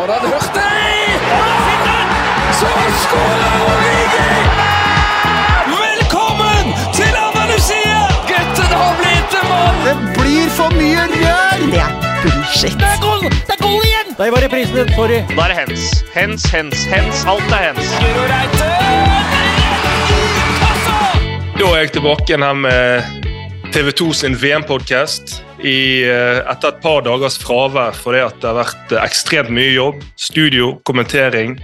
Hørt det? Så skårer Origi! Velkommen til Andalusia! Gutten har blitt en mann! Det blir for mye rør! Det er bullshit. Det er goal! Det er goal igjen! Der var reprisen, sorry. Da er det hens. Hens, hens, hens. Alt er hens. Guro Reite! Da er jeg tilbake igjen her med TV 2 sin VM-podkast. Etter et par dagers fravær fordi at det har vært eh, ekstremt mye jobb. Studio, kommentering.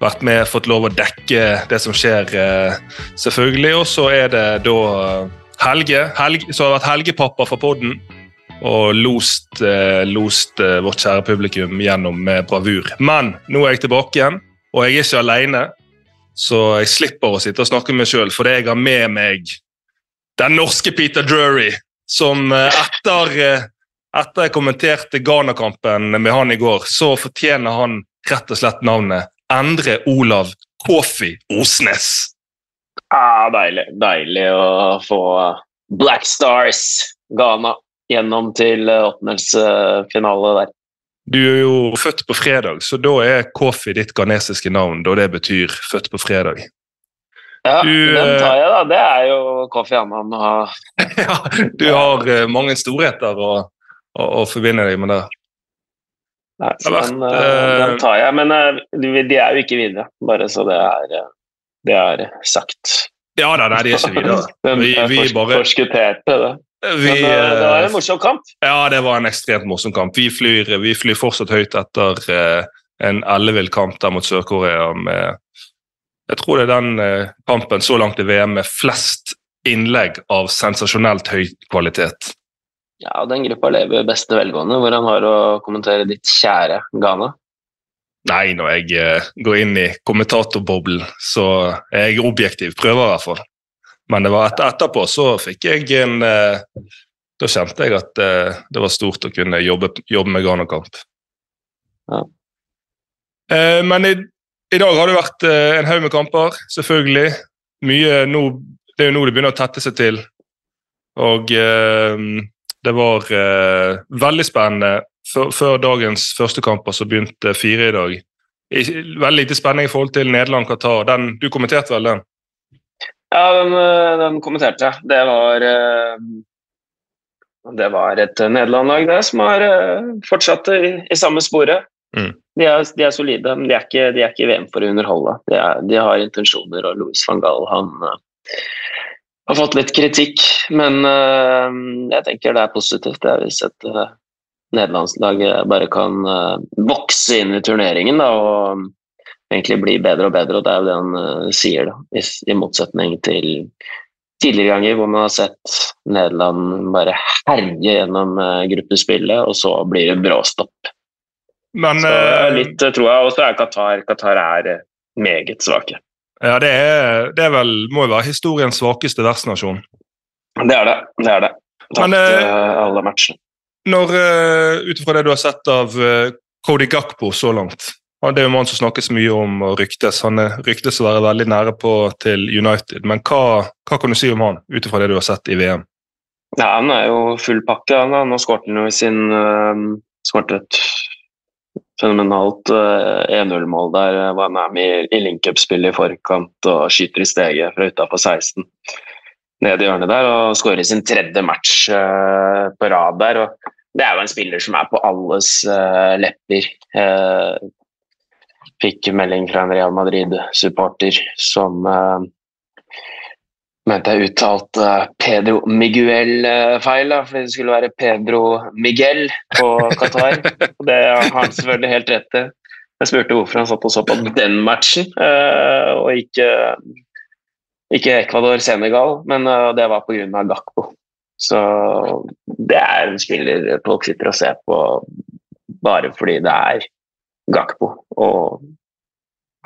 Vært med, fått lov å dekke det som skjer, eh, selvfølgelig. Og så er det da eh, Helge, Helge som har vært helgepappa for podden. Og lost, eh, lost eh, vårt kjære publikum gjennom med bravur. Men nå er jeg tilbake igjen, og jeg er ikke alene. Så jeg slipper å sitte og snakke med meg sjøl, fordi jeg har med meg den norske Peter Drury, som eh, etter, eh, etter jeg kommenterte Ghana-kampen med han i går, så fortjener han rett og slett navnet Endre Olav Kofi Osnes. Ah, deilig. Deilig å få Black Stars, Ghana, gjennom til eh, åttendelsfinale der. Du er jo født på fredag, så da er Kofi ditt ghanesiske navn, da det betyr født på fredag. Ja, Du, den eh, tar jeg, da. Det er jo Kofi Annan. Og... ja, du har eh, mange storheter å, å, å forbinde deg med der. Nei, Det den, eh, eh, den tar jeg. Men eh, de er jo ikke videre, bare så det er, eh, det er sagt. Ja da, nei, de er ikke videre. Vi, vi bare forskutterte det. vi, Men eh, det var eh, en morsom kamp. Ja, det var en ekstremt morsom kamp. Vi flyr, vi flyr fortsatt høyt etter eh, en ellevill kamp der mot Sør-Korea. med Jeg tror det er den eh, kampen så langt i VM med flest innlegg av sensasjonelt høy kvalitet. Ja, og Den gruppa lever i beste velgående. Hvordan har du å kommentere ditt kjære Ghana? Nei, når jeg eh, går inn i kommentatorboblen, så er jeg objektiv. Prøver i hvert fall. Men det var et, etterpå så fikk jeg en eh, Da kjente jeg at det var stort å kunne jobbe, jobbe med Ghana-kamp. Ja. Men i, dag har det vært eh, en haug med kamper, selvfølgelig. Mye nå, det er jo nå det begynner å tette seg til. Og eh, det var eh, veldig spennende. Før, før dagens første kamper så begynte fire i dag. I, veldig lite spenning i forhold til Nederland-Qatar. Du kommenterte vel den? Ja, den, eh, den kommenterte jeg. Det var eh, Det var et Nederland-lag det, som har eh, fortsatt i, i samme sporet. Mm. De, er, de er solide, men de er ikke, de er ikke VM for å underholde. De, er, de har intensjoner, og Louis van Gaal han uh, har fått litt kritikk. Men uh, jeg tenker det er positivt. Er hvis et uh, nederlandslag bare kan eh, vokse inn i turneringen da, og egentlig bli bedre og bedre, og det er jo det han eh, sier, da. I, I motsetning til tidligere ganger hvor man har sett Nederland bare herje gjennom gruppespillet, og så blir det bråstopp. Men Så eh, litt tror jeg. Og så er Qatar Qatar er eh, meget svake. ja, det, er, det er vel, må jo være historiens svakeste vertsnasjon. Det er det. Det er det. Tapt Men, eh, eh, alle matchene. Når, Ut ifra det du har sett av eh, Cody Gakpo så langt Det er jo en mann som snakkes mye om og ryktes. Han er, ryktes å være veldig nære på til United. Men hva, hva kan du si om han, ut ifra det du har sett i VM? Ja, han er jo full pakke. Han, han. har skåret jo i sin uh, Skåret et fenomenalt uh, 1-0-mål der. Var med i, i link-up-spillet i forkant og skyter i steget fra utafor 16. Ned i hjørnet der og skårer sin tredje match uh, på rad der. og Det er jo en spiller som er på alles uh, lepper. Uh, fikk melding fra en Real Madrid-supporter som mente jeg Pedro Miguel eh, feil, da, fordi det skulle være Pedro Miguel på Qatar. Og det har han selvfølgelig helt rett i. Jeg spurte hvorfor han satt og så på den matchen, eh, og ikke, ikke Ecuador-Senegal, men eh, det var pga. Gakpo. Så det er en spiller folk sitter og ser på bare fordi det er Gakpo. Og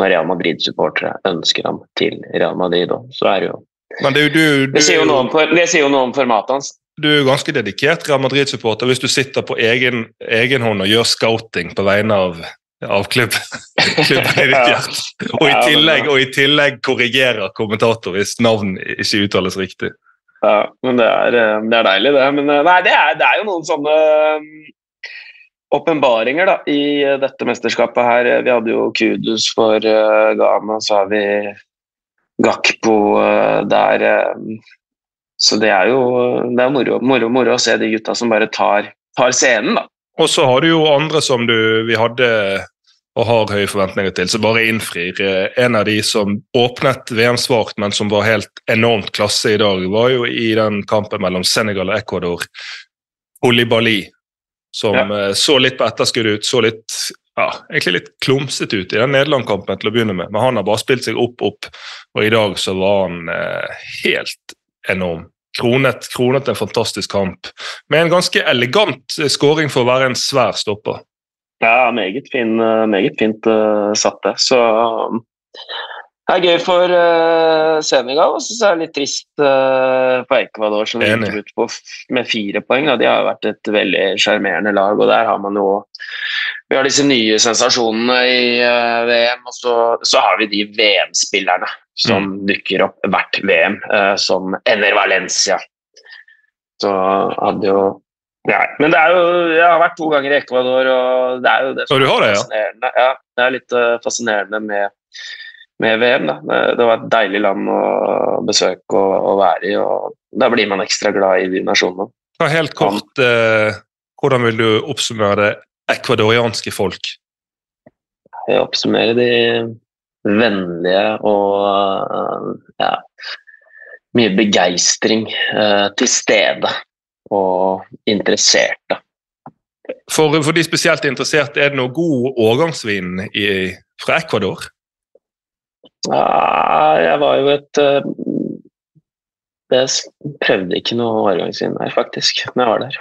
når Real Madrid-supportere ønsker ham til Real Madrid så er det jo Men det, du, du, det sier jo noe om, det sier jo noe om formatet hans. du er jo ganske dedikert Real Madrid-supporter hvis du sitter på egen, egen hånd og gjør scouting på vegne av, av klubb, klubben i ditt hjerte. Og i, tillegg, og i tillegg korrigerer kommentator hvis navn ikke uttales riktig. Ja, men det er, eh, det er deilig, det. Men eh, nei, det er, det er jo noen sånne åpenbaringer da, i eh, dette mesterskapet her. Vi hadde jo Kudus for uh, Ghana, så har vi Gakpo uh, der. Uh, så det er jo det er moro, moro, moro, å se de gutta som bare tar, tar scenen, da. Og så har du jo andre som du, vi hadde og har høye forventninger til, som bare innfrir. En av de som åpnet VM svakt, men som var helt enormt klasse i dag, var jo i den kampen mellom Senegal og Ecuador. Olibali, som ja. Eh, så litt på etterskudd ut, så litt ja, egentlig litt klumsete ut i den Nederland-kampen til å begynne med, men han har bare spilt seg opp, opp, og i dag så var han eh, helt enorm. Kronet, kronet en fantastisk kamp med en ganske elegant skåring for å være en svær stopper. Ja, meget, fin, eh, meget fint uh, satt det. Så um, det er gøy for uh, Senegal, og så er det litt trist uh, for Ecuador, som gikk ut på med fire poeng. Da. De har vært et veldig sjarmerende lag, og der har man jo Vi har disse nye sensasjonene i uh, VM, og så, så, har vi de VM-spillerne som mm. dukker opp hvert VM, uh, som ender Valencia. Så hadde jo ja, men det er jo, jeg har vært to ganger i Ecuador, og det er jo det som er det, fascinerende. Ja? ja? det er litt uh, fascinerende med, med, VM. Da. Det var et deilig land å besøke og, og, være i, og da blir man ekstra glad i de nasjonene. Helt kort, hvordan vil du oppsummere det ekvadorianske folk? Jeg oppsummerer de vennlige og ja, mye begeistring til stede og interesserte. For, for, de spesielt interesserte, er det noe god årgangsvin i, fra Ecuador? Ja, jeg var jo et uh, Jeg prøvde ikke noe årgangsvin der, faktisk, når jeg var der.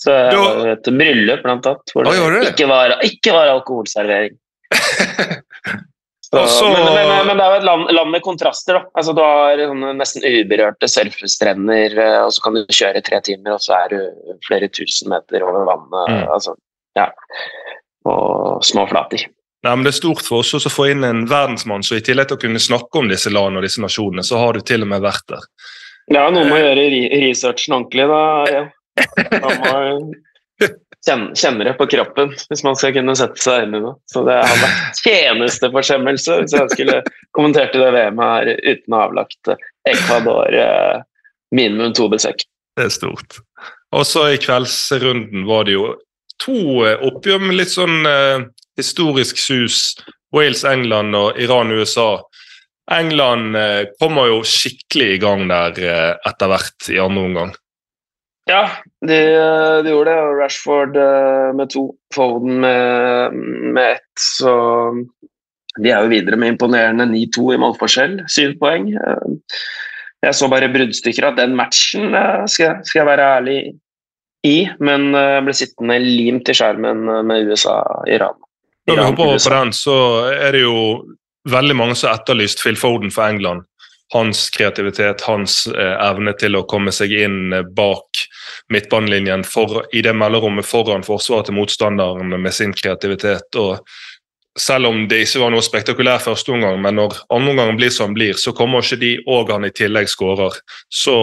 Så jeg da... var et bryllup, blant annet, hvor det? Ikke, var, ikke var alkoholservering. Så, men, men, men, det er jo et land, land med kontraster. da. Altså, du har nesten uberørte surfestrender, eh, og så kan du kjøre tre timer, og så er du flere tusen meter over vannet. Mm. Altså, ja. Og små flater. Nei, men Det er stort for oss å få inn en verdensmann, så i tillegg til å kunne snakke om disse landene og disse nasjonene, så har du til og med vært der. Ja, noen må gjøre researchen ordentlig, da. Ja. Man må kjenner det på kroppen hvis man skal kunne sette seg inn i noe. Så det har vært tjenesteforsømmelse hvis jeg skulle kommentert det VM-et her uten å ha avlagt Ecuador eh, minimum to besøk. Det er stort. Også i kveldsrunden var det jo to eh, oppgjør med litt sånn eh, historisk sus. Wales-England og Iran-USA. England eh, kommer jo skikkelig i gang der eh, etter hvert i andre omgang. Ja, de, de, gjorde det. Rashford eh, med to, Foden med, med ett. Så de er jo videre med imponerende 9-2 i målforskjell. Syv poeng. Eh, jeg så bare bruddstykker av den matchen, eh, skal, skal jeg være ærlig i. Men ble sittende limt i skjermen med USA-Iran. Når vi hopper over på den, så er det jo veldig mange som har etterlyst Phil Foden for England hans kreativitet, hans eh, evne til å komme seg inn eh, bak midtbanelinjen for, i det mellomrommet foran forsvaret til motstanderen med sin kreativitet. og selv om det ikke var noe spektakulær førsteomgang, men når andre omgang blir som blir, så kommer ikke de og han i tillegg skårer. Så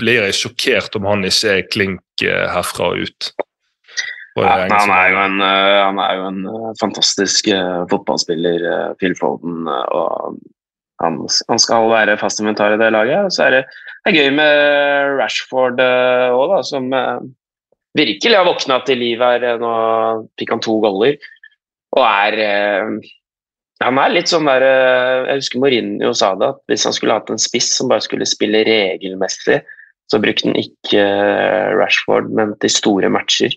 blir jeg sjokkert om han ikke er klink eh, herfra og ut. Ja, han, er en, han, er jo en, fantastisk fotballspiller, Phil Foden. og han, han, skal være fast inventar i det laget. Og så er det, det er gøy med Rashford òg, da, som uh, virkelig har våkna til liv her. Nå fikk han to goller og er Han er litt sånn der Jeg husker Mourinho sa det, at hvis han skulle hatt en spiss som bare skulle spille regelmessig, så brukte han ikke Rashford, men til store matcher.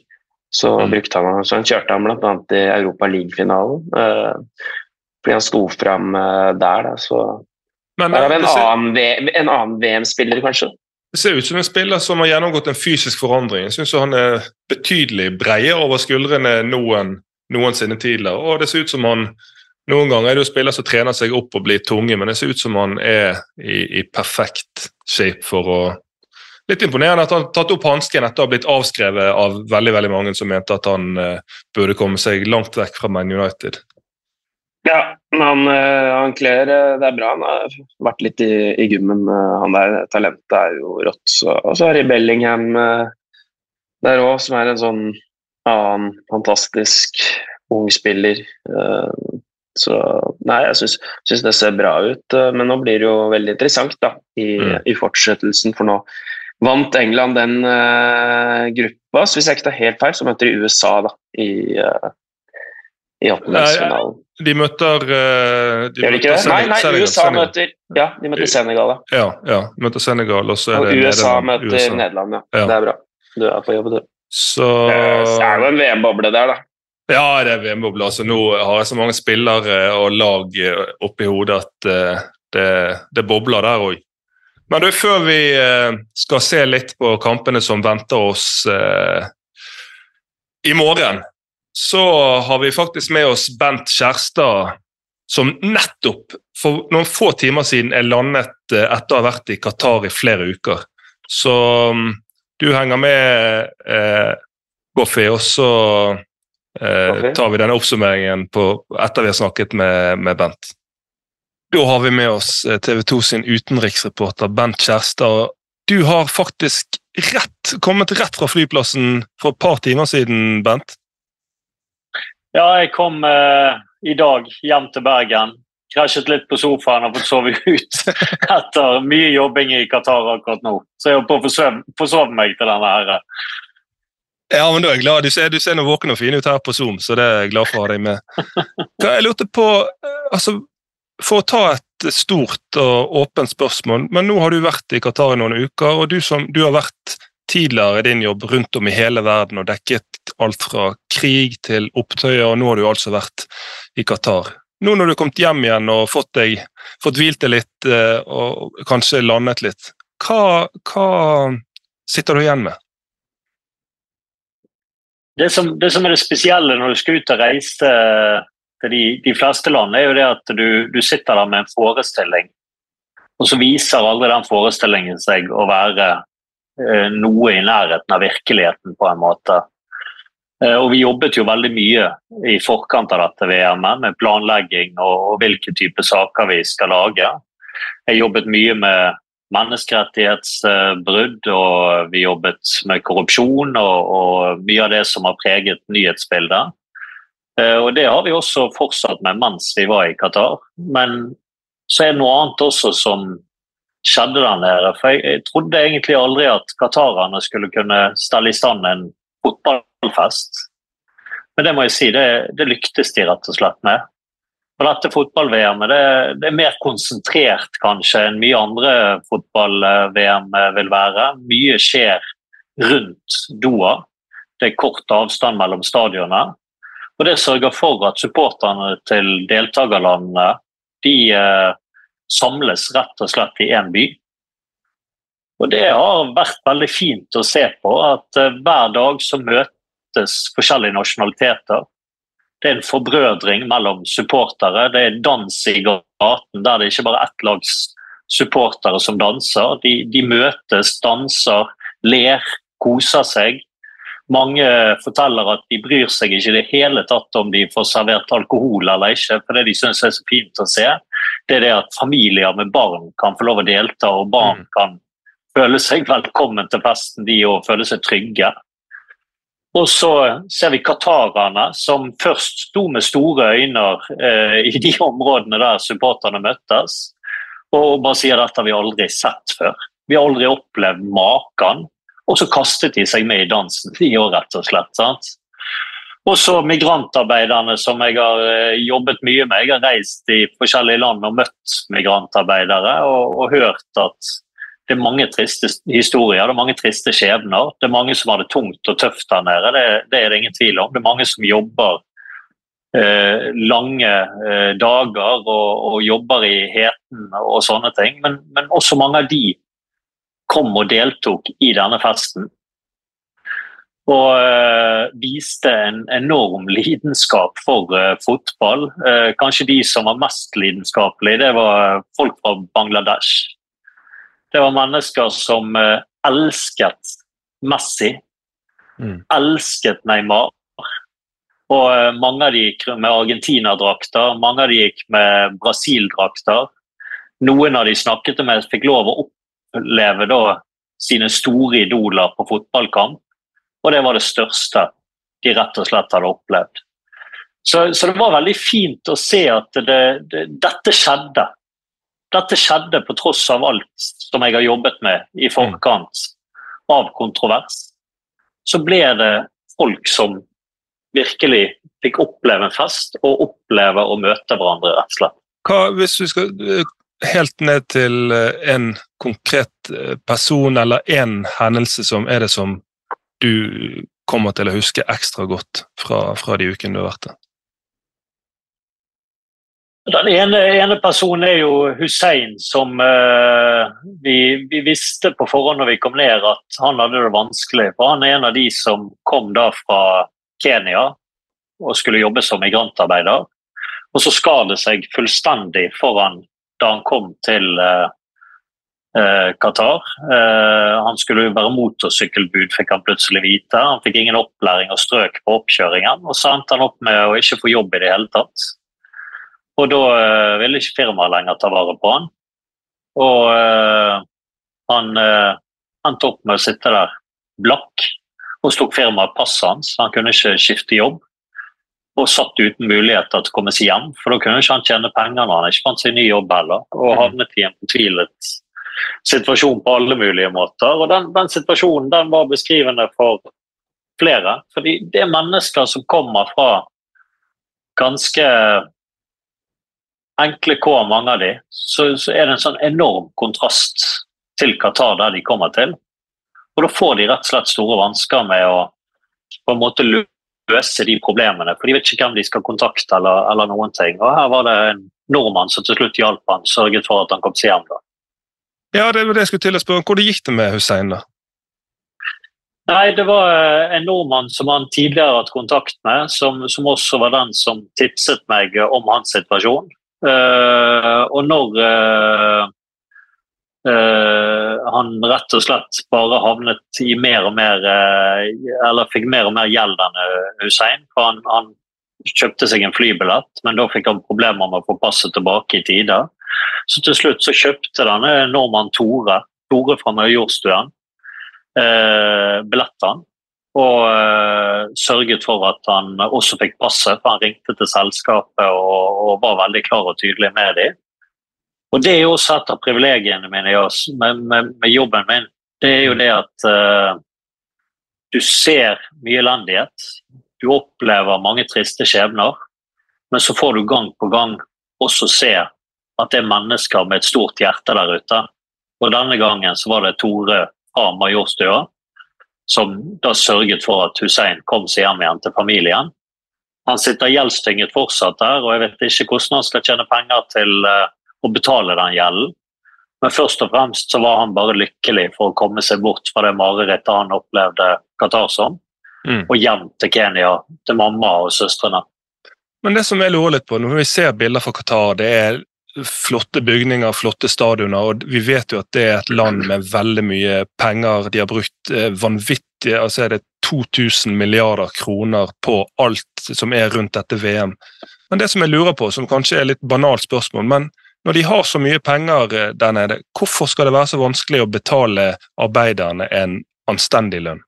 Så, mm. brukte han, så han kjørte han bl.a. i Europa League-finalen. Fordi han sto fram uh, der. Da, så Men, der har vi en, ser, annen, en annen VM-spiller, kanskje. Det ser ut som en spiller som har gjennomgått en fysisk forandring. Jeg syns han er betydelig bredere over skuldrene enn noensinne tidligere. Og det ser ut som han noen ganger er det jo spiller som trener seg opp og blir tunge, men det ser ut som han er i, i perfekt shape for å Litt imponerende at han har tatt opp hansken etter å ha blitt avskrevet av veldig veldig mange som mente at han uh, burde komme seg langt vekk fra Man United. Ja, han, eh, han kler eh, Det er bra. Han har vært litt i, i gymmen. Eh, han der talentet er jo rått. Så, og så har de Bellingham der òg, som er en sånn annen fantastisk ung spiller. Så nei, jeg syns, det ser bra ut. Men nå blir det jo veldig interessant da, i, Mm. i fortsettelsen, for nå vant England den uh, gruppa. Så hvis jeg ikke tar helt feil, så møter de USA da, i, uh, i åttendedelsfinalen. De møter uh, de Gjør de ikke det? Nei, Senegal- nei, Senegal- USA Senegal. møter Ja, de møter Senegal, da. Ja, ja, møter Senegal, og så er Og det USA Nederland, møter USA. Nederland, ja. Ja. Det er bra. Du er på jobb, du. Så Det er jo en VM-boble der, da. Ja, det er VM-boble. Altså, nå har jeg så mange spillere og lag eh, oppi hodet at eh, det, det bobler der òg. Men du, før vi eh, skal se litt på kampene som venter oss eh, i morgen, så har vi faktisk med oss Bent Kjærstad, som nettopp for noen få timer siden er landet eh, etter å ha vært i Qatar i flere uker. Så mm, du henger med, eh, Goffi, og så eh, tar vi denne oppsummeringen på, etter vi har snakket med, med Bent. Da har vi med oss eh, TV 2 sin utenriksreporter Bent Kjærstad. Du har faktisk rett, kommet rett fra flyplassen for et par timer siden, Bent. Ja, jeg kom eh, i dag hjem til Bergen. Krasjet litt på sofaen og fått sove ut etter mye jobbing i Qatar akkurat nå. Så jeg holdt på å forsove, forsove meg til denne her. Ja, men da er jeg glad. Du ser, du ser nå våken og fin ut her på Zoom, så det er jeg glad for å ha deg med. Hva Jeg lurte på, eh, altså, For å ta et stort og åpent spørsmål, men nå har du vært i Qatar i noen uker, og du, som, du har vært tidligere i din jobb rundt om i hele verden og dekket alt fra krig til opptøyer, og nå har du altså vært i Qatar. Nå når du har kommet hjem igjen og fått, deg, fått hvilt deg litt eh, og kanskje landet litt, hva, hva sitter du igjen med? Det som, det som er det spesielle når du skal ut og reise til de, de fleste land, er jo det at du, du sitter der med en forestilling, og så viser aldri den forestillingen seg å være eh, noe i nærheten av virkeligheten, på en måte. Eh, og vi jobbet jo veldig mye i forkant av dette VM-et, med planlegging og hvilke typer saker vi skal lage. Jeg jobbet mye med menneskerettighetsbrudd, og vi jobbet med korrupsjon og, og mye av det som har preget nyhetsbildet. Eh, Og det har vi også fortsatt med mens vi var i Qatar. Men så er det noe annet også som skjedde der nede. For jeg, jeg trodde egentlig aldri at qatarerne skulle kunne stelle i stand en fotballfest. Men det må jeg si, det, det lyktes de rett og slett med. Og dette fotball-VM det, det er mer konsentrert kanskje enn mye andre fotball-VM vil være. Mye skjer rundt Doha. Det er kort avstand mellom stadionene. Og det sørger for at supporterne til deltakerlandene de eh, samles rett og slett i én by. Og det har vært veldig fint å se på at eh, hver dag så møtes forskjellige nasjonaliteter. Det er en forbrødring mellom supportere. Det er dans i gaten der det ikke bare er ett lags supportere som danser. De, de møtes, danser, ler, koser seg. Mange forteller at de bryr seg ikke i det hele tatt om de får servert alkohol eller ikke, for det de syns er så fint å se, det er det at familier med barn kan få lov å delta, og barn Mm. kan føle seg velkommen til festen, de og føle seg trygge. Og så ser vi qatarerne, som først sto med store øyne eh, i de områdene der supporterne møttes, og bare sier dette har vi aldri sett før. Vi har aldri opplevd maken. Og så kastet de seg med i dansen, de òg, rett og slett. sant? Og så migrantarbeiderne som jeg har eh, jobbet mye med. Jeg har reist i forskjellige land og møtt migrantarbeidere og, og hørt at det er mange triste historier, det er mange triste skjebner. Det er mange som har det tungt og tøft der nede, det, det er det ingen tvil om. Det er mange som jobber eh, lange eh, dager og, og, jobber i heten og sånne ting. Men, men også mange av de kom og deltok i denne festen. Og eh, viste en enorm lidenskap for eh, fotball. Eh, kanskje de som var mest lidenskapelige, det var folk fra Bangladesh. Det var mennesker som elsket Messi, Mm. elsket Neymar. Og mange av de gikk med Argentina-drakter, mange av de gikk med Brasil-drakter. Noen av de snakket med fikk lov å oppleve da sine store idoler på fotballkamp. Og det var det største de rett og slett hadde opplevd. Så, så det var veldig fint å se at det, det, dette skjedde. Dette skjedde på tross av alt som jeg har jobbet med i forkant av kontrovers. Så ble det folk som virkelig fikk oppleve en fest og oppleve å møte hverandre, rett og slett. Hva, hvis vi skal eh, helt ned til eh, en konkret eh, person eller en hendelse som er det som du kommer til å huske ekstra godt fra, fra de ukene du har vært der? Den ene, ene, personen er jo Hussein, som eh, vi, vi, visste på forhånd når vi kom ned at han hadde det vanskelig. For han er en av de som kom da fra Kenya og skulle jobbe som migrantarbeider. Og så skar det seg fullstendig foran da han kom til uh, Qatar. han skulle jo være motorsykkelbud, fikk han plutselig vite. Han fikk ingen opplæring og strøk på oppkjøringen. Og så endte han opp med å ikke få jobb i det hele tatt. Og da uh, ville ikke firmaet lenger ta vare på han. Og han endte opp med å sitte der blakk og slo firmaet passet hans. Han kunne ikke skifte jobb. Og satt uten muligheter til å komme seg hjem, for da kunne ikke han tjene penger når han ikke fant seg ny jobb heller. Og mm. havnet i en fortvilet situasjon på alle mulige måter. Og den, den situasjonen den var beskrivende for flere. fordi det er mennesker som kommer fra ganske enkle kår, mange av de, så, så, er det en sånn enorm kontrast til Qatar der de kommer til. Og da får de rett og slett store vansker med å på en måte løse de problemene. For de vet ikke hvem de skal kontakte eller, eller noen ting. Og her var det en nordmann som til slutt hjalp han, sørget for at han kom seg hjem. da. Ja, det var det jeg skulle til å spørre. Hvordan gikk det med Hussein, da? Nei, Det var eh, en nordmann som han tidligere hatt kontakt med, som, som også var den som tipset meg om hans situasjon. Uh, og når uh, uh, han rett og slett bare havnet i mer og mer Eller fikk mer og mer gjeld enn Hussein. for han, han, kjøpte seg en flybillett, men da fikk han problemer med å få passet tilbake i tide. Så til slutt så kjøpte denne nordmann Tore, Tore fra Majorstua, billettene og uh, sørget for at han også fikk passet, for han ringte til selskapet og, og var veldig klar og tydelig med dem. Og Det er jo også et av privilegiene mine med, med, med, jobben min. Det er jo det at uh, du ser mye elendighet. Du opplever mange triste skjebner. Men så får du gang på gang også se at det er mennesker med et stort hjerte der ute. Og denne gangen så var det Tore A. Majorstua som da sørget for at Hussein kom seg hjem igjen til familien. Han sitter gjeldstynget fortsatt der, og jeg vet ikke hvordan han skal tjene penger til uh, å betale den gjelden. Men først og fremst så var han bare lykkelig for å komme seg bort fra det marerittet han opplevde Qatar som, mm. og hjem til Kenya, til mamma og søstrene. Men det som jeg lurer litt på, når vi ser bilder fra Qatar, det er flotte bygninger, flotte stadioner. og Vi vet jo at det er et land med veldig mye penger. De har brukt eh, vanvittige altså er det 2000 milliarder kroner på alt som er rundt dette VM. Men det som jeg lurer på, som kanskje er litt banalt spørsmål, men når de har så mye penger eh, der nede, hvorfor skal det være så vanskelig å betale arbeiderne en anstendig lønn?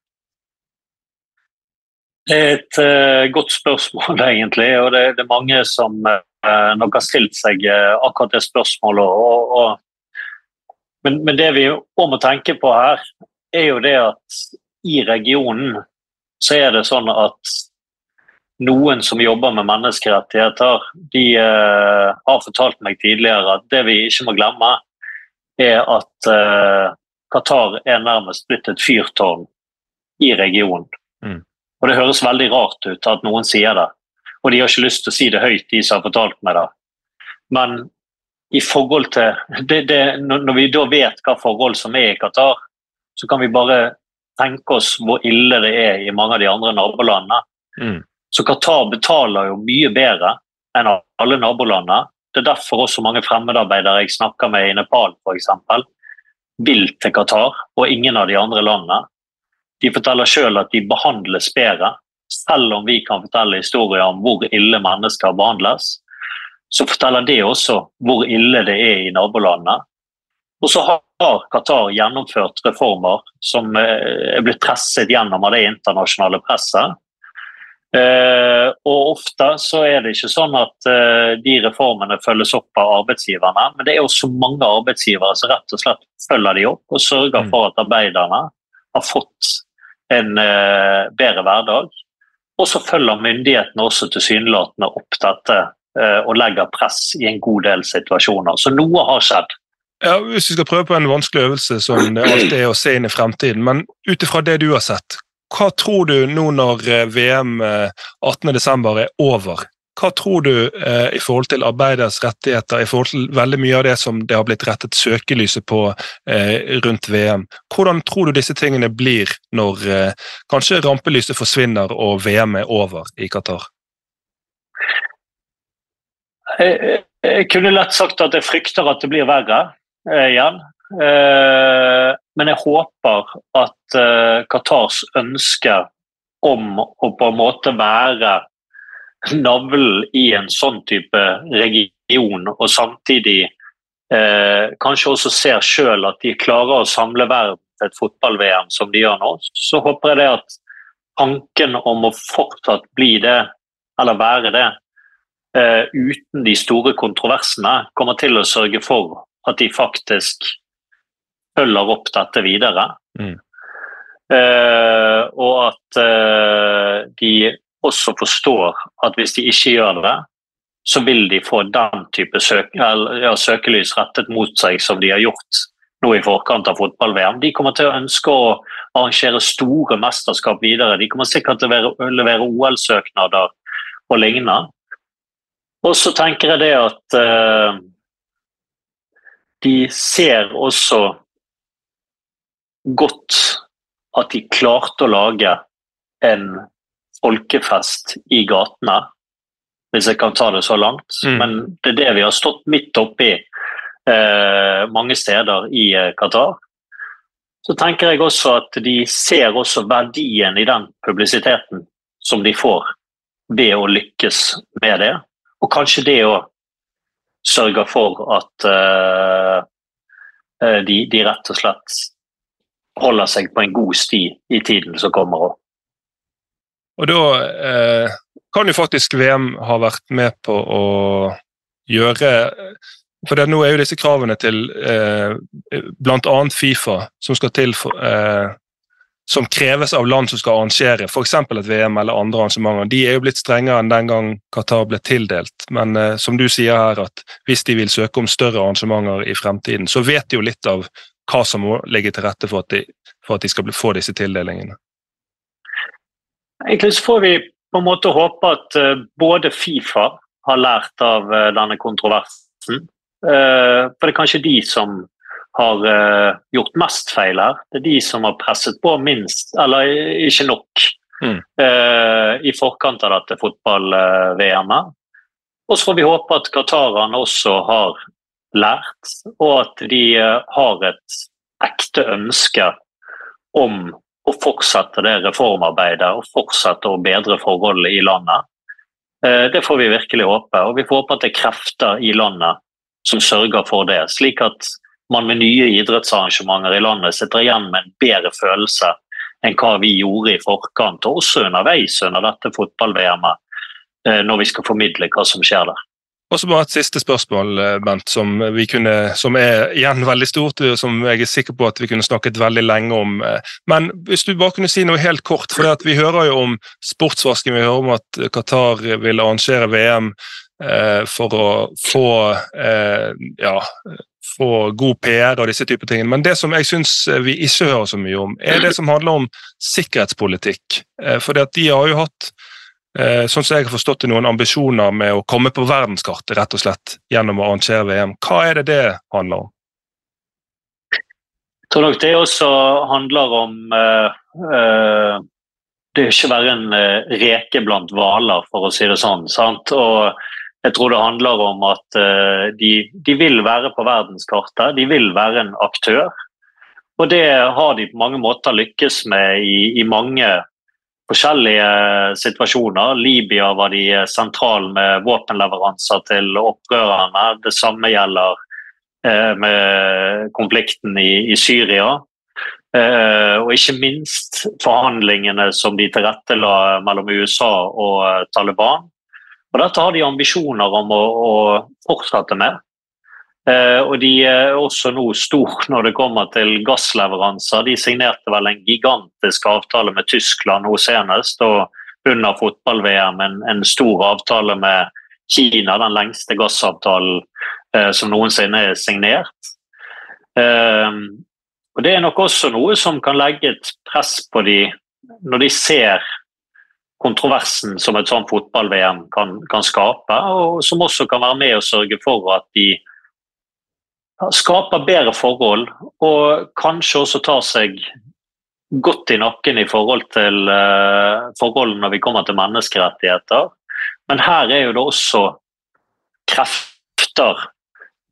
Det er et uh, godt spørsmål, egentlig. og det, det er mange som uh, nok har stilt seg uh, akkurat det spørsmålet. Og, og, men, men, det vi òg må tenke på her, er jo det at i regionen så er det sånn at noen som jobber med menneskerettigheter, de har fortalt meg tidligere at det vi ikke må glemme, er at Qatar er nærmest blitt et fyrtårn i regionen. Mm. Og det høres veldig rart ut at noen sier det, og de har ikke lyst til å si det høyt, de som har fortalt meg det. Men i forhold til det, det, Når vi da vet hva forhold som er i Qatar, så kan vi bare tenke oss hvor ille det er i mange av de andre nabolandene. Mm. Så Qatar betaler jo mye bedre enn alle nabolandene. Det er derfor også mange fremmedarbeidere jeg snakker med i Nepal f.eks. vil til Qatar, og ingen av de andre landene. De forteller sjøl at de behandles bedre selv om vi kan fortelle historier om hvor ille mennesker behandles, så forteller det også hvor ille det er i nabolandene. Og så har Qatar gjennomført reformer som eh, er blitt presset gjennom av det internasjonale presset. Eh, og ofte så er det ikke sånn at eh, de reformene følges opp av arbeidsgiverne, men det er også mange arbeidsgivere som rett og slett følger de opp og sørger Mm. for at arbeiderne har fått en eh, bedre hverdag. Og så følger myndighetene også tilsynelatende opp dette eh, og legger press i en god del situasjoner. Så noe har skjedd. Ja, Hvis vi skal prøve på en vanskelig øvelse som det alltid er å se inn i fremtiden, men ut ifra det du har sett, hva tror du nå når eh, VM eh, 18.12. er over? Hva tror du eh, i forhold til arbeiders rettigheter, i forhold til veldig mye av det som det har blitt rettet søkelyset på eh, rundt VM? Hvordan tror du disse tingene blir når eh, kanskje rampelyset forsvinner og VM er over i Qatar? Jeg, jeg kunne lett sagt at jeg frykter at det blir verre eh, igjen. Eh, men jeg håper at eh, Qatars ønske om å på en måte være navlen i en sånn type region, og samtidig eh, kanskje også ser sjøl at de klarer å samle verden til et fotball-VM som de gjør nå, så håper jeg det at tanken om å fortsatt bli det, eller være det, eh, uten de store kontroversene, kommer til å sørge for at de faktisk følger opp dette videre. Mm. Eh, og at eh, de også forstår at hvis de ikke gjør det, så vil de få den type søk eller, ja, søkelys rettet mot seg som de har gjort nå i forkant av fotball-VM. De kommer til å ønske å arrangere store mesterskap videre. De kommer sikkert til å levere, levere OL-søknader og lignende. Og så tenker jeg det at eh, de ser også godt at de klarte å lage en folkefest i gatene, hvis jeg kan ta det så langt. Mm. Men det er det vi har stått midt oppi eh, mange steder i eh, Qatar. Så tenker jeg også at de ser også verdien i den publisiteten som de får ved å lykkes med det. Og kanskje det å sørge for at eh, eh, de, de rett og slett holder seg på en god sti i tiden som kommer. også. Og da eh, kan jo faktisk VM ha vært med på å gjøre For nå er jo disse kravene til eh, bl.a. Fifa som skal til for, eh, som kreves av land som skal arrangere f.eks. et VM eller andre arrangementer, de er jo blitt strengere enn den gang Qatar ble tildelt. Men eh, som du sier her, at hvis de vil søke om større arrangementer i fremtiden, så vet de jo litt av hva som må ligge til rette for at de, for at de skal få disse tildelingene. Egentlig så får vi på en måte håpe at eh, både Fifa har lært av eh, denne kontroversen. Eh, for det er kanskje de som har gjort mest feil her. Det er de som har presset på minst, eller ikke nok, Mm. i forkant av dette fotball-VM-et. Og så får vi håpe at qatarerne også har lært, og at de har et ekte ønske om å fortsette det reformarbeidet og fortsette å bedre forholdene i landet. Eh, Det får vi virkelig håpe, og vi får håpe at det er krefter i landet som sørger for det, slik at man med nye idrettsarrangementer i landet sitter igjen med en bedre følelse enn hva vi gjorde i forkant, og også underveis under dette fotball-VM-et, eh, når vi skal formidle hva som skjer der. Og så bare et siste spørsmål, eh, Bent, som, kunne, som er igjen veldig stort, og som jeg er sikker på at vi kunne snakket veldig lenge om. eh. Men hvis du bare kunne si noe helt kort, for vi hører jo om sportsvasking, vi hører om at Qatar vil arrangere VM eh, for å få ja, få god PR og disse typer ting. Men det som jeg syns vi ikke hører så mye om, er det som handler om sikkerhetspolitikk. For de har jo hatt sånn som jeg har forstått det, noen ambisjoner med å komme på verdenskartet rett og slett, gjennom å arrangere VM. Hva er det det handler om? Jeg tror nok det også handler om uh, eh, det å ikke være en eh, reke blant hvaler, for å si det sånn. sant? Og jeg tror det handler om at uh, de, de vil være på verdenskartet, de vil være en aktør. Og det har de på mange måter lykkes med i, i mange forskjellige situasjoner. Libya var de sentral med våpenleveranser til opprørerne. Det samme gjelder eh, med konflikten i, Syria. Eh, og ikke minst forhandlingene som de tilrettela mellom USA og eh, Taliban. Og Dette har de ambisjoner om å, å fortsette med. Eh, og De er også nå stor når det kommer til gassleveranser. De signerte vel en gigantisk avtale med Tyskland nå senest. og under fotball-VM en, en, stor avtale med Kina, den lengste gassavtalen eh, som noensinne er signert. Eh, og Det er nok også noe som kan legge et press på de når de ser kontroversen som et sånt fotball-VM kan, kan, skape, og som også kan være med å sørge for at de skaper bedre forhold, og kanskje også tar seg godt i nakken i forhold til uh, forholdene når vi kommer til menneskerettigheter. Men her er jo det også krefter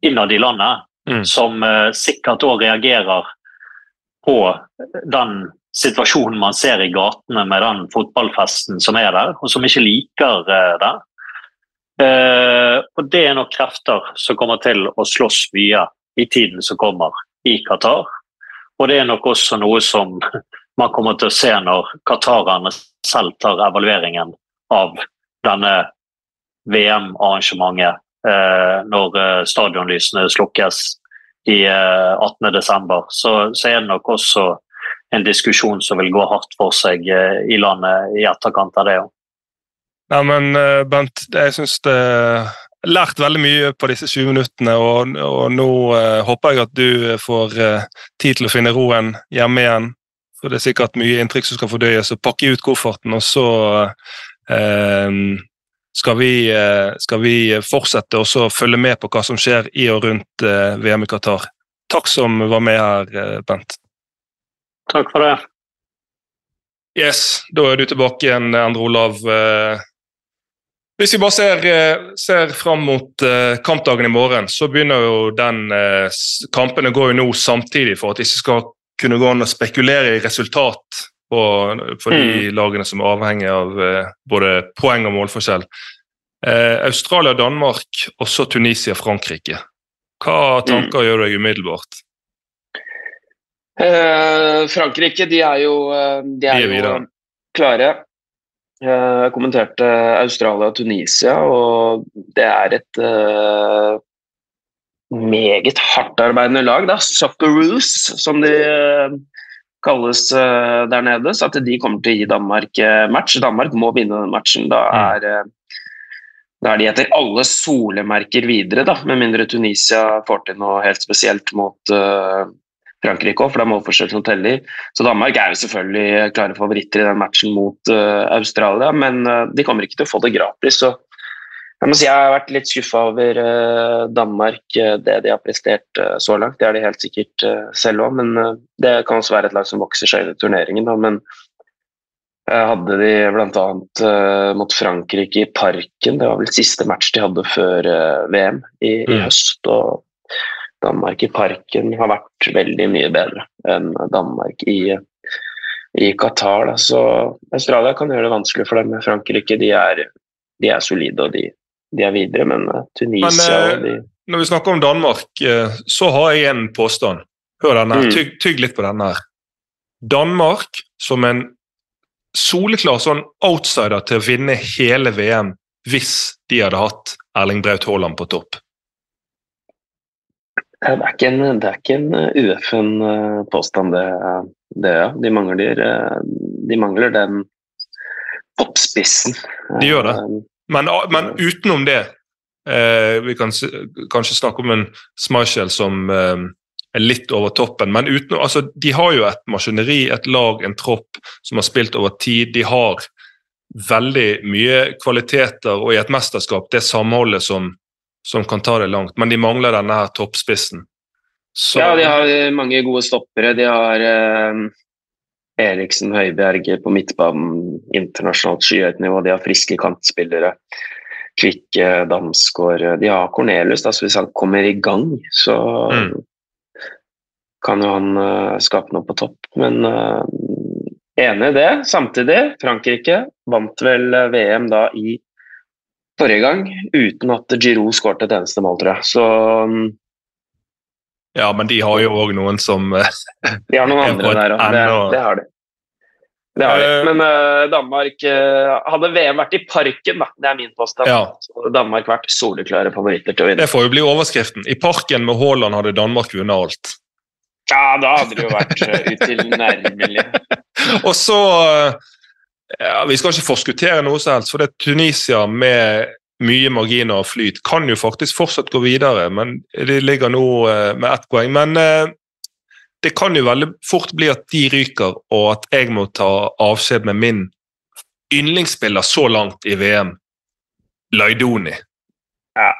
innad i landet mm. som uh, sikkert òg reagerer på den situasjonen man ser i gatene med den fotballfesten som er der, og som ikke liker uh, det. Uh, og det er nok krefter som kommer til å slåss mye i tiden som kommer i Qatar. Og det er nok også noe som man kommer til å se når qatarerne selv tar evalueringen av denne VM-arrangementet uh, når stadionlysene slukkes i 18.12., eh, så, så er det nok også en diskusjon som vil gå hardt for seg eh, i landet i etterkant av det òg. Ja, men eh, Bent, jeg syns det har lært veldig mye på disse 20 minuttene, og, og nå uh, håper jeg at du får uh, tid til å finne roen hjemme igjen. For det er sikkert mye inntrykk som skal fordøyes, og pakke ut kofferten, og så uh, skal vi, eh, skal vi fortsette å følge med på hva som skjer i og rundt eh, VM i Qatar. Takk som var med her, eh, Bent. Takk for det. Yes, da er du tilbake igjen, Endre Olav. Hvis vi bare ser, ser fram mot kampdagen i morgen, så begynner jo den Kampene går jo nå samtidig for at det ikke skal kunne gå an å spekulere i resultat for de mm. lagene som er avhengig av eh, både poeng og målforskjell. Eh, Australia, Danmark og så Tunisia, Frankrike. Hva tanker mm. gjør du deg umiddelbart? Eh, Frankrike de er jo, eh, de er de er jo klare. Jeg kommenterte Australia og Tunisia, og det er et uh, meget hardtarbeidende lag. da, Socceroos, som de uh, kalles uh, der nede. Så at de kommer til å gi Danmark match. Danmark må vinne den matchen. Da mm. er, da er de etter alle solemerker videre, da, med mindre Tunisia får til noe helt spesielt mot Frankrike òg, for det er målforskjell som teller. Så Danmark er jo selvfølgelig klare favoritter i den matchen mot Australia, men de kommer ikke til å få det gratis. så jeg må si jeg har vært litt skuffa over uh, Danmark, uh, det de har prestert uh, så langt. Det er de helt sikkert selv òg, men det kan også være et lag som vokser seg i turneringen. Da. Men hadde de bl.a. mot Frankrike i Parken, det var vel siste match de hadde før VM i, i, mm. høst. og Danmark i Parken har vært veldig mye bedre enn Danmark i, i Qatar. Da. Så Australia kan gjøre det vanskelig for dem. Frankrike de er, de er solide og de de er videre, men uh, Tunisia men, de... Når vi snakker om Danmark, uh, så har jeg en påstand. Hør denne, mm. tygg, tygg, litt på denne. her. Danmark som en soleklar sånn outsider til å vinne hele VM hvis de hadde hatt Erling Braut Haaland på topp. Det er ikke en, det er ikke en ueffen påstand, det. det ja. de, mangler, de mangler den toppspissen. De gjør det. Men, men utenom det eh, Vi kan kanskje snakke om en Schmeichel som eh, er litt over toppen, men utenom, altså, de har jo et maskineri, et lag, en tropp som har spilt over tid. De har veldig mye kvaliteter, og i et mesterskap det samholdet som, som kan ta det langt. Men de mangler denne her toppspissen. Så, ja, de har mange gode stoppere. De har eh, Eriksen Høibjerg på midtbanen, internasjonalt skyhøyt nivå. De har friske kantspillere. Kvikke, Damsgaard De har Cornelius, da, så hvis han kommer i gang, så mm. kan jo han uh, skape noe på topp. Men uh, enig i det. Samtidig, Frankrike vant vel eh, VM da i forrige gang uten at Giroud skåret et eneste mål, tror jeg. Så um, Ja, men de har jo òg noen som eh, De har noen andre der òg. Det, det har de. Det har de. Eh, Men uh, Danmark uh, Hadde VM vært i parken, da, det er min påstand, Ja. så hadde Danmark vært soleklare favoritter til å vinne. Det får jo bli overskriften. I parken med Haaland hadde Danmark vunnet alt. Ja, da hadde det jo vært uh, utilnærmelig. Og så eh, ja, Vi skal ikke forskuttere noe som helst, for det er Tunisia med mye marginer og flyt kan jo faktisk fortsatt gå videre, men de ligger nå eh, med ett poeng. Men eh, det kan jo veldig fort bli at de ryker, og at jeg må ta avskjed med min yndlingsspiller så langt i VM, Laidoni. Ja,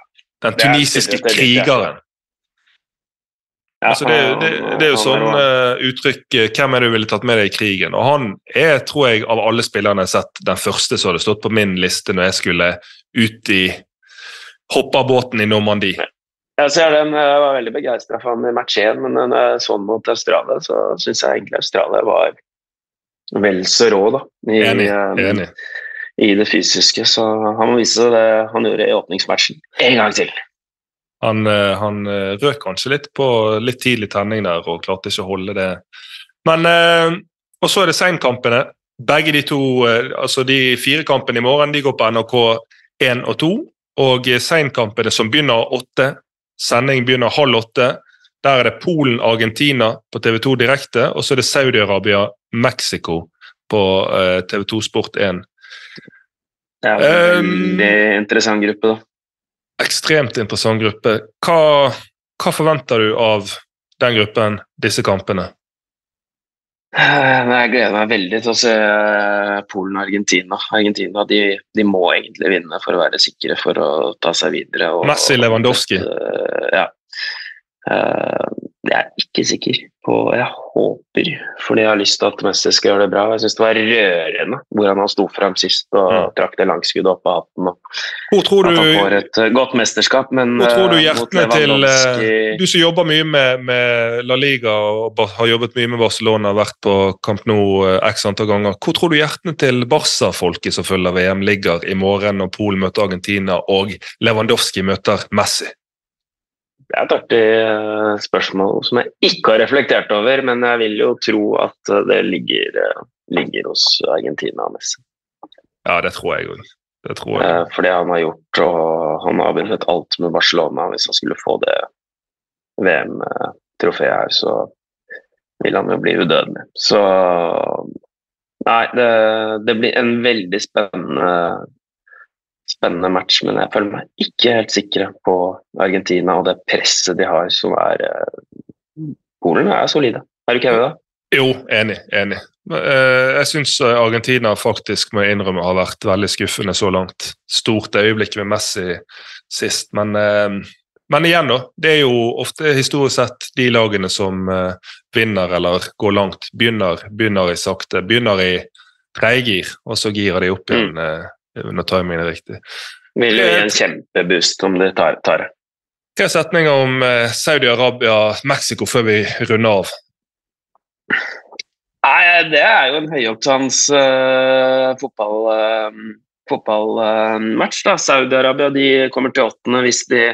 Den tunisiske krigeren. Altså det, det, det er jo sånn eh, uttrykk eh, Hvem er det du ville tatt med deg i krigen? Og han er, tror jeg, av alle spillerne jeg har sett, den første som hadde stått på min liste når jeg skulle ut i hoppabåten i Normandie. Jeg ser den, jeg var veldig begeistra for han i match 1, men når jeg så han mot Australia, så syns jeg egentlig Australia var vel så rå da, i, Enig. eh, enig. i det fysiske. Så han må vise det han gjorde i åpningsmatchen en gang til. Han, eh, han eh, røk kanskje litt på litt tidlig tenning der og klarte ikke å holde det. Men eh, Og så er det seinkampene. Begge de to, altså de fire kampene i morgen, de går på NRK 1 og 2. Og seinkampene som begynner åtte, sending begynner halv åtte. Der er det Polen-Argentina på TV2 direkte, og så er det Saudi-Arabia-Mexico på eh, TV2 Sport 1. Det er en Um, interessant gruppe, da. Ekstremt interessant gruppe. Hva, hva forventer du av den gruppen, disse kampene? Eh, Jeg gleder meg veldig til å se eh, Polen og Argentina. Argentina de, de må egentlig vinne for å være sikre for å ta seg videre. Og, Messi, Lewandowski. Og, Ja. Jeg er ikke sikker på Jeg håper, fordi jeg har lyst til at Messi skal gjøre det bra. Jeg syns det var rørende hvordan han sto frem sist og Mm. trakk det langskuddet opp av hatten. Og Hvor tror at han du, får et eh, godt mesterskap, men hvor tror du eh, hjertene til eh, Du som jobber mye med, med La Liga og har jobbet mye med Barcelona, vært på Camp Nou x antall ganger. Hvor tror du hjertene til Barca-folket som følger VM, ligger i morgen når Polen møter Argentina og Lewandowski møter Messi? Det er et artig eh, spørsmål som jeg ikke har reflektert over, men jeg vil jo tro at eh, det ligger, eh, ligger hos Argentina Messi. Ja, det tror jeg òg. Det tror jeg. For det han har gjort, og han har vunnet alt med Barcelona. Hvis han skulle få det VM-trofeet her, så vil han jo bli udødelig. Så Nei, det, det blir en veldig spennende spennende match, men jeg føler meg ikke helt sikre på Argentina og det presset de har, som er eh, Polen er solide. Er du ikke enig i det? Jo, enig. enig. Eh, Jeg syns Argentina faktisk må jeg innrømme har vært veldig skuffende så langt. Stort øyeblikk med Messi sist, men, eh, men igjen, da. Det er jo ofte historisk sett de lagene som eh, vinner eller går langt, begynner, begynner i sakte. Begynner i tredjegir, og så girer de opp igjen eh, når timingen er riktig. Vil jo gi en kjempeboost om de tar, tar det. Tre setninger om eh, Saudi-Arabia-Mexico før vi runder av. Nei, det er jo en høyoktans uh, fotball, uh, fotballmatch. da. Saudi-Arabia de kommer til åttende hvis de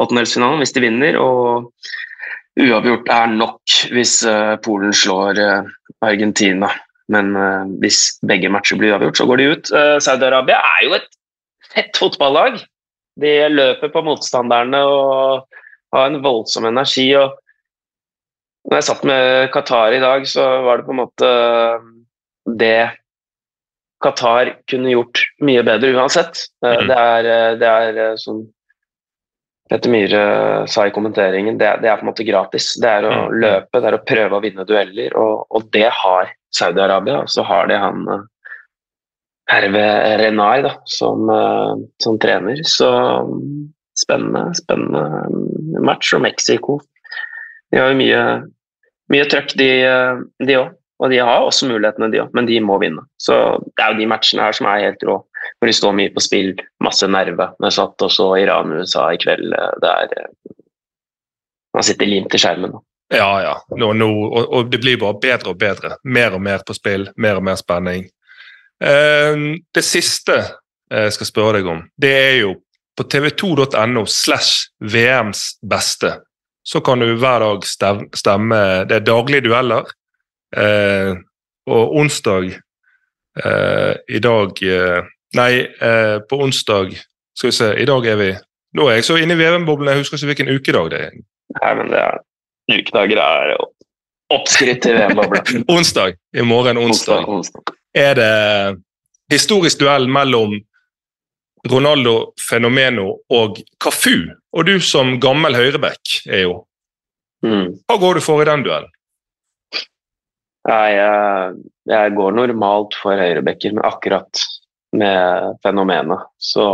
åttendelsfinalen hvis de vinner, og uavgjort er nok hvis eh, Polen slår eh, Argentina. Men uh, hvis begge matcher blir uavgjort, så går de ut. Uh, Saudi-Arabia er jo et fett fotballag. De løper på motstanderne og har en voldsom energi. og når jeg satt med Qatar i dag, så var det på en måte det Qatar kunne gjort mye bedre uansett. Eh, Mhm. Det er, eh, det er eh, som Petter Myhre sa i kommenteringen, det, er- det er på en måte gratis. Det er å Mhm. løpe, det er å prøve å vinne dueller, og, og det har Saudi-Arabia. Så har de han eh, Herve Renai da, som, eh, som trener. Så spennende, spennende mm, match. Og Mexico de har jo mye, mye trøkk, de òg. Og de har også mulighetene, de òg, men de må vinne. Så det er jo de matchene her som er helt rå. Hvor de står mye på spill, masse nerve. Jeg satt og så Iran-USA i kveld. Det er eh, Man sitter limt i skjermen. da. Ja, ja. Nå, nå, og, og det blir bare bedre og bedre. Mer og mer på spill, mer og mer spenning. Eh, det siste jeg skal spørre deg om, det er jo på tv2.no slash VMs beste. så kan du hver dag stemme Det er daglige dueller. Eh, og onsdag eh, I dag Nei, på onsdag Skal vi se, i dag er vi Nå er jeg så inne i VM-boblen, jeg husker ikke hvilken ukedag det er. Nei, men det er Ukedager er oppskritt i VM-bobla. Onsdag. I morgen onsdag. onsdag. er det historisk duell mellom Ronaldo Fenomeno og Cafu. Og du som gammel høyreback er jo. Mm. Hva går du for i den duellen? Jeg, jeg går normalt for høyrebacker, men akkurat med fenomenet så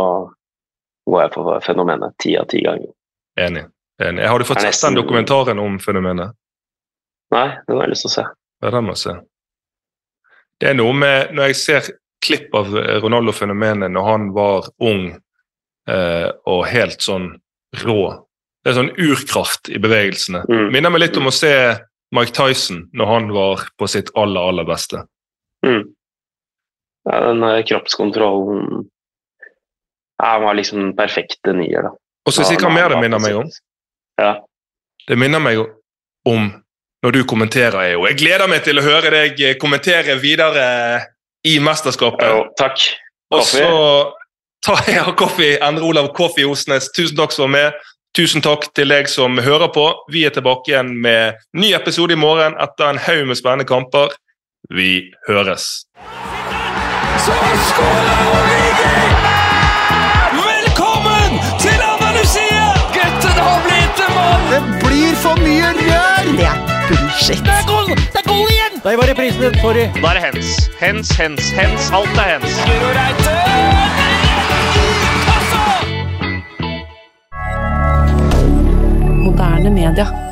går jeg for fenomenet ti av ti ganger. Enig. Enig. Har du fått sett den dokumentaren om fenomenet? Nei, den har jeg lyst til å se. Ja, den må jeg se. Det er noe med Når jeg ser klipp av Ronaldo Fenomenet når han var ung eh, og helt sånn rå Det er sånn urkraft i bevegelsene. Mm. Minner meg litt om å se Mike Tyson når han var på sitt aller, aller beste. Mm. Ja, den eh, kroppskontrollen ja, Han var liksom den perfekte nier, da. Og så hva mer det minner meg om. Ja. Det minner meg om når du kommenterer, EO. Jeg gleder meg til å høre deg kommentere videre i mesterskapet. Jo, takk. Og så tar jeg Koffi, Endre Olav Koffi Osnes. Tusen takk som var med. Tusen takk til deg som hører på. Vi er tilbake igjen med ny episode i morgen etter en haug med spennende kamper. Vi høres. Så skåler Origi! Det blir for mye rør! Det er bullshit. Det er goal! Det er goal igjen! Der var reprisen din. Sorry. Da er det hens. Hens, hens, hens. Alt er hens. Moderne media.